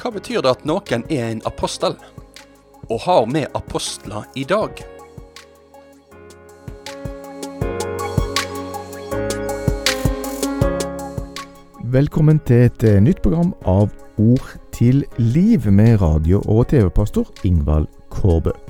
Hva betyr det at noen er en apostel, og har med apostler i dag? Velkommen til et eh, nytt program av Ord til liv med radio- og TV-pastor Ingvald Kårbø.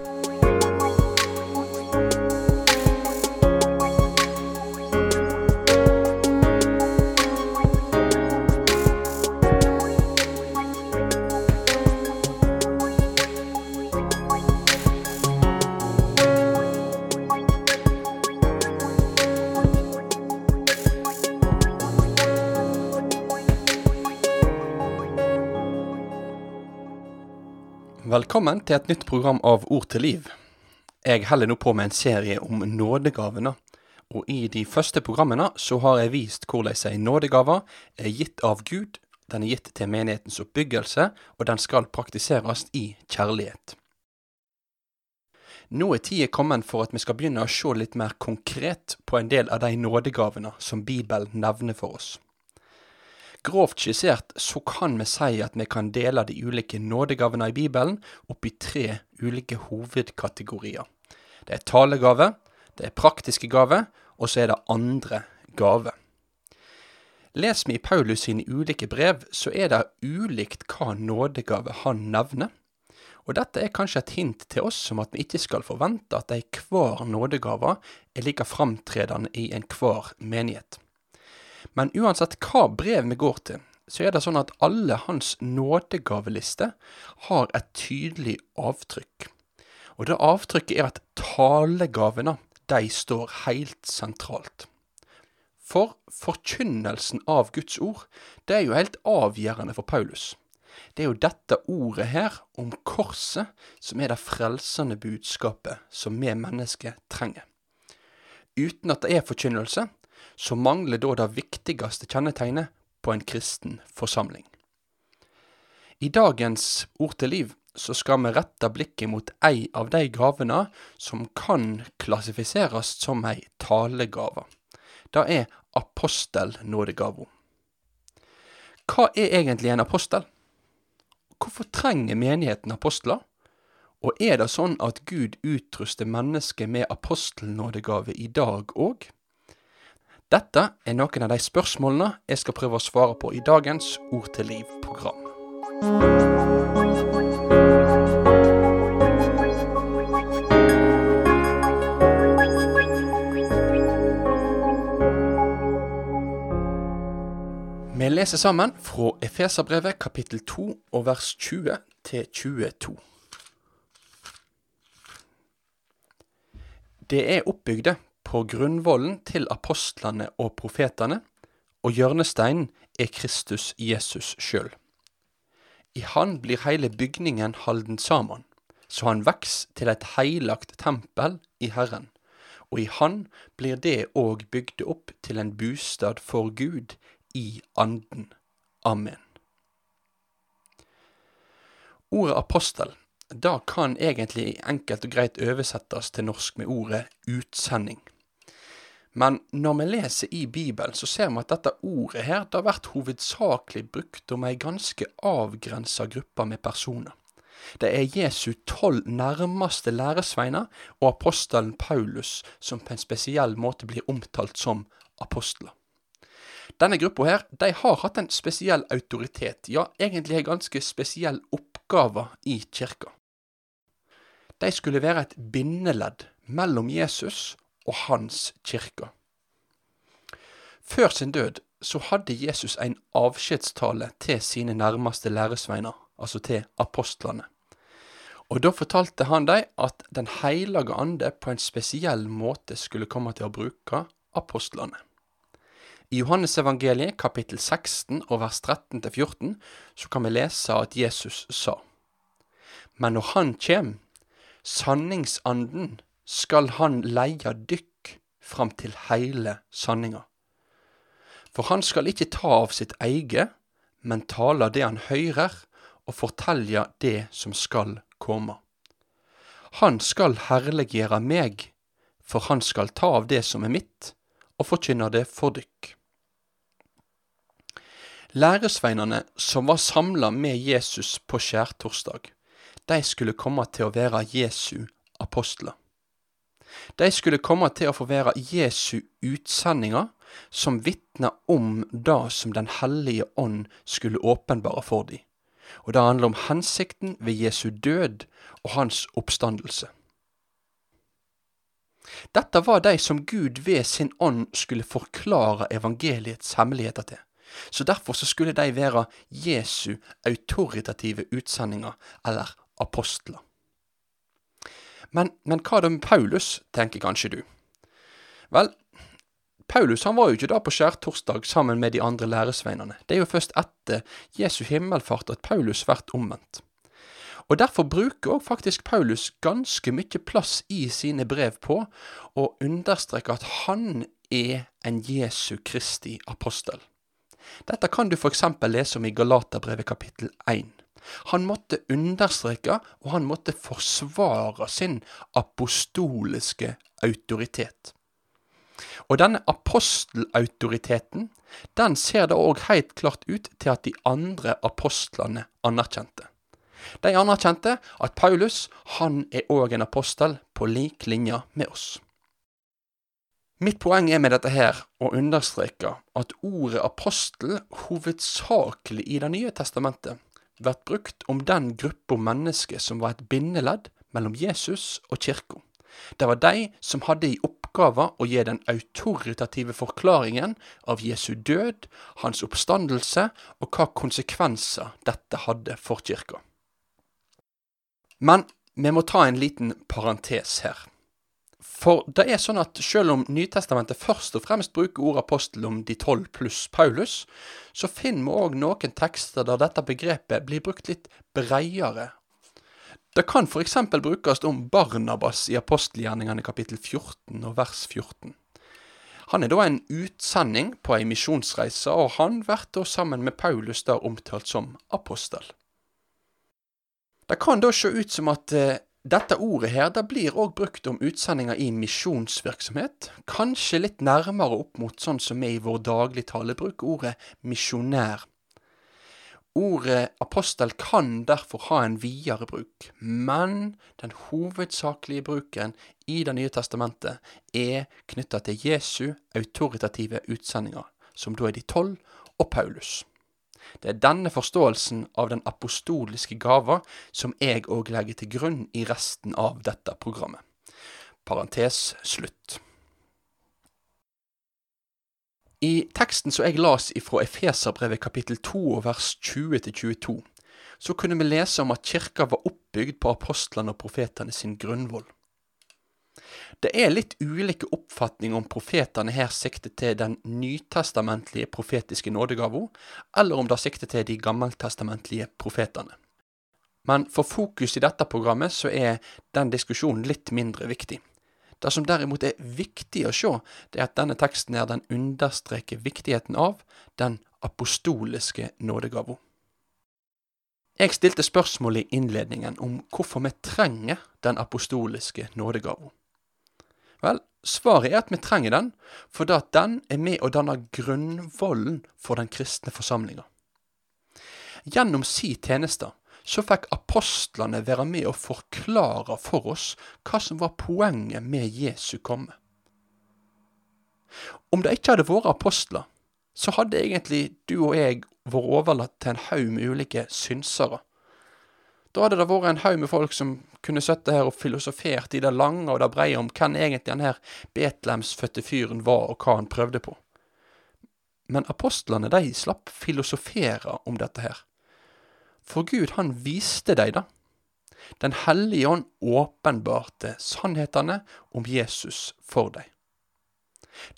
Velkommen til et nytt program av Ord til liv. Jeg heller nå på med en serie om nådegavene. Og i de første programmene så har jeg vist hvordan ei nådegave er gitt av Gud, den er gitt til menighetens oppbyggelse, og den skal praktiseres i kjærlighet. Nå er tida kommet for at vi skal begynne å se litt mer konkret på en del av de nådegavene som Bibelen nevner for oss. Grovt skissert så kan vi si at vi kan dele de ulike nådegavene i Bibelen opp i tre ulike hovedkategorier. Det er talegave, det er praktiske gave, og så er det andre gave. Leser vi i Paulus sine ulike brev, så er det ulikt hva nådegave han nevner. Og dette er kanskje et hint til oss om at vi ikke skal forvente at ei hver nådegave er like framtredende i enhver menighet. Men uansett hva brev vi går til, så er det sånn at alle hans nådegaveliste har et tydelig avtrykk. Og det avtrykket er at talegavene, de står helt sentralt. For forkynnelsen av Guds ord, det er jo helt avgjørende for Paulus. Det er jo dette ordet her, om korset, som er det frelsende budskapet som vi mennesker trenger. Uten at det er forkynnelse, så mangler da det viktigste kjennetegnet på en kristen forsamling. I dagens Ord til liv så skal vi rette blikket mot ei av de gavene som kan klassifiseres som ei talegave. Det er apostelnådegava. Hva er egentlig en apostel? Hvorfor trenger menigheten apostler? Og er det sånn at Gud utruster mennesket med apostelnådegave i dag òg? Dette er noen av de spørsmålene jeg skal prøve å svare på i dagens Ord til liv-program. Vi leser sammen fra Efeserbrevet kapittel 2 og vers 20 til 22. Det er oppbygde på grunnvollen til apostlene og profetene, og hjørnesteinen er Kristus Jesus sjøl. I han blir hele bygningen halden sammen, så han veks til et heilagt tempel i Herren, og i han blir det òg bygd opp til en bostad for Gud i anden. Amen. Ordet apostel da kan egentlig enkelt og greit oversettes til norsk med ordet utsending. Men når vi leser i Bibelen, så ser vi at dette ordet her det har vært hovedsakelig brukt om ei ganske avgrensa gruppe med personer. Det er Jesu tolv nærmeste læresveiner og apostelen Paulus som på en spesiell måte blir omtalt som apostler. Denne gruppa her, de har hatt en spesiell autoritet, ja, egentlig en ganske spesiell oppgave i kirka. De skulle være et bindeledd mellom Jesus og hans kirke. Før sin død så hadde Jesus en avskjedstale til sine nærmeste læresveiner, altså til apostlene. Og da fortalte han dem at Den hellige ande på en spesiell måte skulle komme til å bruke apostlene. I Johannesevangeliet kapittel 16 og vers 13-14 så kan vi lese at Jesus sa:" Men når Han kjem, sanningsanden, skal han leie dykk fram til heile sanninga. For han skal ikke ta av sitt eige, men tale det han høyrer, og forteller det som skal komme. Han skal herliggjøre meg, for han skal ta av det som er mitt, og forkynne det for dykk. Læresveinene som var samla med Jesus på skjærtorsdag, de skulle komme til å være Jesu apostler. De skulle komme til å få være Jesu utsendinger, som vitner om det som Den hellige ånd skulle åpenbare for dem. Og det handler om hensikten ved Jesu død og hans oppstandelse. Dette var de som Gud ved sin ånd skulle forklare evangeliets hemmeligheter til. Så derfor så skulle de være Jesu autoritative utsendinger, eller apostler. Men, men hva da med Paulus, tenker kanskje du. Vel, Paulus han var jo ikke da på skjærtorsdag sammen med de andre læresveinene. Det er jo først etter Jesu himmelfart at Paulus blir omvendt. Og Derfor bruker òg faktisk Paulus ganske mye plass i sine brev på å understreke at han er en Jesu Kristi apostel. Dette kan du f.eks. lese om i Galaterbrevet kapittel 1. Han måtte understreke, og han måtte forsvare sin apostoliske autoritet. Og denne apostelautoriteten, den ser det òg heilt klart ut til at de andre apostlene anerkjente. De anerkjente at Paulus, han er òg en apostel på lik linje med oss. Mitt poeng er med dette her å understreke at ordet apostel hovedsakelig i Det nye testamentet blir brukt om den gruppa mennesker som var et bindeledd mellom Jesus og kirka. Det var de som hadde i oppgave å gi den autoritative forklaringen av Jesu død, hans oppstandelse og hva konsekvenser dette hadde for kirka. Men vi må ta en liten parentes her. For det er sånn at selv om Nytestamentet først og fremst bruker ordet apostel om de tolv pluss Paulus, så finner vi òg noen tekster der dette begrepet blir brukt litt bredere. Det kan f.eks. brukes om Barnabas i apostelgjerningene kapittel 14 og vers 14. Han er da en utsending på ei misjonsreise, og han blir da sammen med Paulus da omtalt som apostel. Det kan da se ut som at eh, dette ordet her, det blir òg brukt om utsendinger i misjonsvirksomhet, kanskje litt nærmere opp mot sånn som vi i vår dagligtale bruker ordet misjonær. Ordet apostel kan derfor ha en videre bruk, men den hovedsakelige bruken i Det nye testamentet er knytta til Jesu autoritative utsendinger, som da er de tolv og Paulus. Det er denne forståelsen av den apostoliske gava som jeg òg legger til grunn i resten av dette programmet. Parentes slutt. I teksten som jeg las ifra Efeserbrevet kapittel 2 vers 20-22, så kunne vi lese om at kirka var oppbygd på apostlene og profetene sin grunnvoll. Det er litt ulike oppfatninger om profetene her sikter til den nytestamentlige profetiske nådegava, eller om det sikter til de gammeltestamentlige profetene. Men for fokus i dette programmet så er den diskusjonen litt mindre viktig. Det som derimot er viktig å se, det er at denne teksten her den understreker viktigheten av den apostoliske nådegava. Jeg stilte spørsmål i innledningen om hvorfor vi trenger den apostoliske nådegava. Vel, svaret er at vi trenger den, fordi at den er med å danne grunnvollen for den kristne forsamlinga. Gjennom si tjeneste så fikk apostlene være med å forklare for oss hva som var poenget med Jesu komme. Om det ikke hadde vært apostler, så hadde egentlig du og jeg vært overlatt til en haug med ulike synsere da hadde det vært en haug med folk som kunne sittet her og filosofert i det lange og det breie om hvem egentlig denne her Betlehemsfødte fyren var, og hva han prøvde på. Men apostlene, de slapp filosofere om dette her. For Gud, han viste dem da. Den hellige ånd åpenbarte sannhetene om Jesus for dem.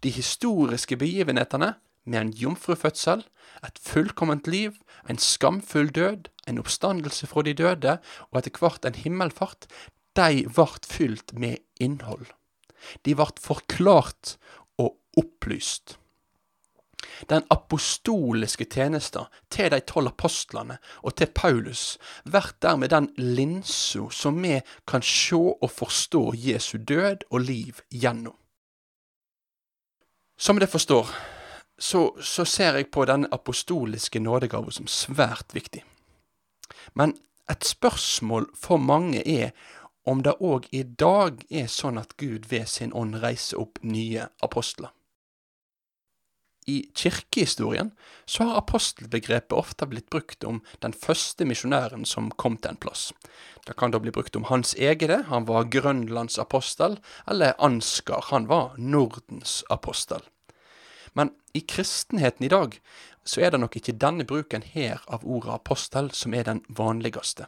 De historiske begivenhetene med en jomfrufødsel, et fullkomment liv, en skamfull død, en oppstandelse fra de døde og etter hvert en himmelfart, de vart fylt med innhold. De vart forklart og opplyst. den apostoliske tjenesten til de tolv apostlene og til Paulus blir dermed den linsa som vi kan sjå og forstå Jesu død og liv gjennom. Som dere forstår, så, så ser jeg på denne apostoliske nådegave som svært viktig. Men et spørsmål for mange er om det òg i dag er sånn at Gud ved sin ånd reiser opp nye apostler. I kirkehistorien så har apostelbegrepet ofte blitt brukt om den første misjonæren som kom til en plass. Det kan da bli brukt om Hans egne, han var Grønlands apostel, eller Ansgar, han var Nordens apostel. Men i kristenheten i dag så er det nok ikke denne bruken her av ordet apostel som er den vanligste.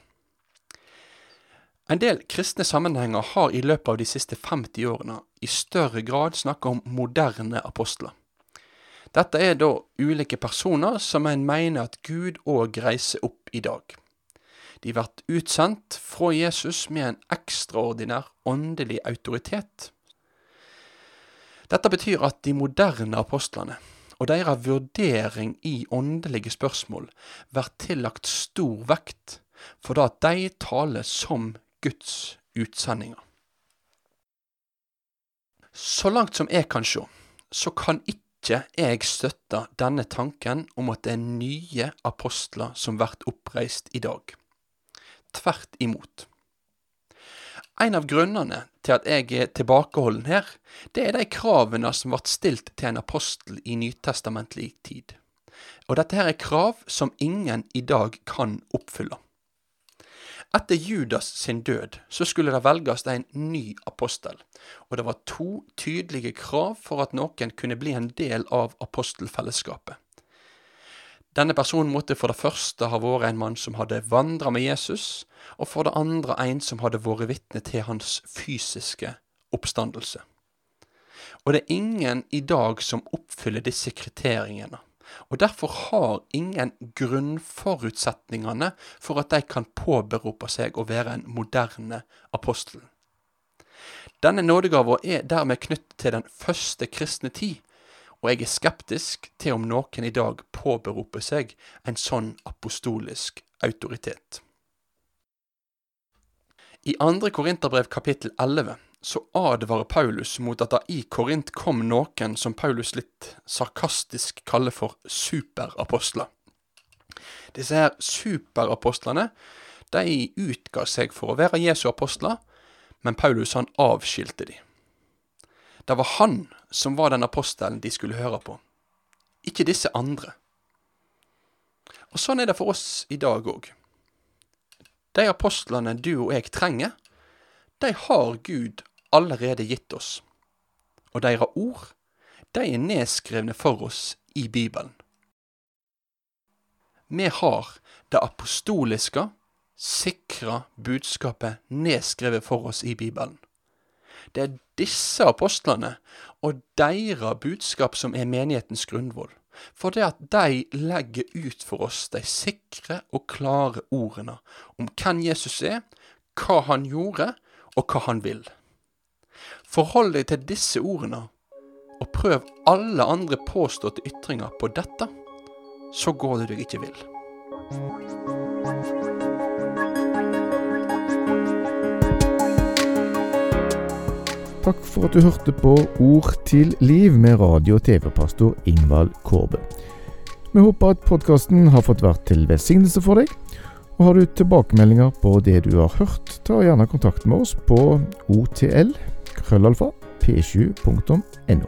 En del kristne sammenhenger har i løpet av de siste 50 årene i større grad snakka om moderne apostler. Dette er da ulike personer som en mener at Gud òg reiser opp i dag. De blir utsendt fra Jesus med en ekstraordinær åndelig autoritet. Dette betyr at de moderne apostlene og deres vurdering i åndelige spørsmål blir tillagt stor vekt, for da at de taler som Guds utsendinger. Så langt som jeg kan se, så kan ikke jeg støtte denne tanken om at det er nye apostler som blir oppreist i dag. Tvert imot. En av grunnene til at jeg er tilbakeholden her, det er de kravene som ble stilt til en apostel i nytestamentlig tid. Og dette her er krav som ingen i dag kan oppfylle. Etter Judas sin død så skulle det velges en ny apostel, og det var to tydelige krav for at noen kunne bli en del av apostelfellesskapet. Denne personen måtte for det første ha vært en mann som hadde vandra med Jesus, og for det andre en som hadde vært vitne til hans fysiske oppstandelse. Og det er ingen i dag som oppfyller disse kriteriene og derfor har ingen grunnforutsetningene for at de kan påberope seg å være en moderne apostel. Denne nådegava er dermed knyttet til den første kristne tid, og jeg er skeptisk til om noen i dag påberoper seg en sånn apostolisk autoritet. I 2. Korinterbrev kapittel 11 så advarer Paulus mot at det i Korint kom noen som Paulus litt sarkastisk kaller for superapostler. Disse her superapostlene de utga seg for å være Jesu apostler, men Paulus han avskilte de. Det var han som var den apostelen de skulle høre på, ikke disse andre. Og Sånn er det for oss i dag òg. De apostlene du og jeg trenger, de har Gud allerede gitt oss. Og deres ord, de er nedskrevne for oss i Bibelen. Vi har det apostoliske, sikra budskapet nedskrevet for oss i Bibelen. Det er disse apostlene og deres budskap som er menighetens grunnvoll. For det at de legger ut for oss de sikre og klare ordene om hvem Jesus er, hva han gjorde, og hva han vil. Forhold deg til disse ordene, og prøv alle andre påståtte ytringer på dette, så går det deg ikke vill. Takk for at du hørte på Ord til liv med radio- og TV-pastor Ingvald Kårbe. Vi håper at podkasten har fått vært til velsignelse for deg. Og Har du tilbakemeldinger på det du har hørt, ta gjerne kontakt med oss på otl-p7.no.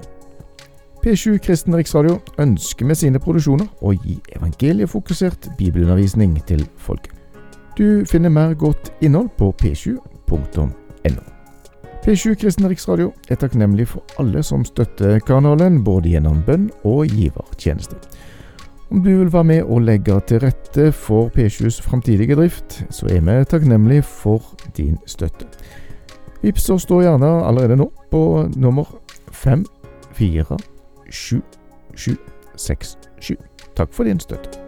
P7 Kristen Riksradio ønsker med sine produksjoner å gi evangeliefokusert bibelundervisning til folket. Du finner mer godt innhold på p7.no. P7 Kristen Riksradio er takknemlig for alle som støtter kanalen, både gjennom bønn og givertjeneste. Om du vil være med og legge til rette for P7s framtidige drift, så er vi takknemlige for din støtte. Vips oss da gjerne allerede nå på nummer 5477767. Takk for din støtte.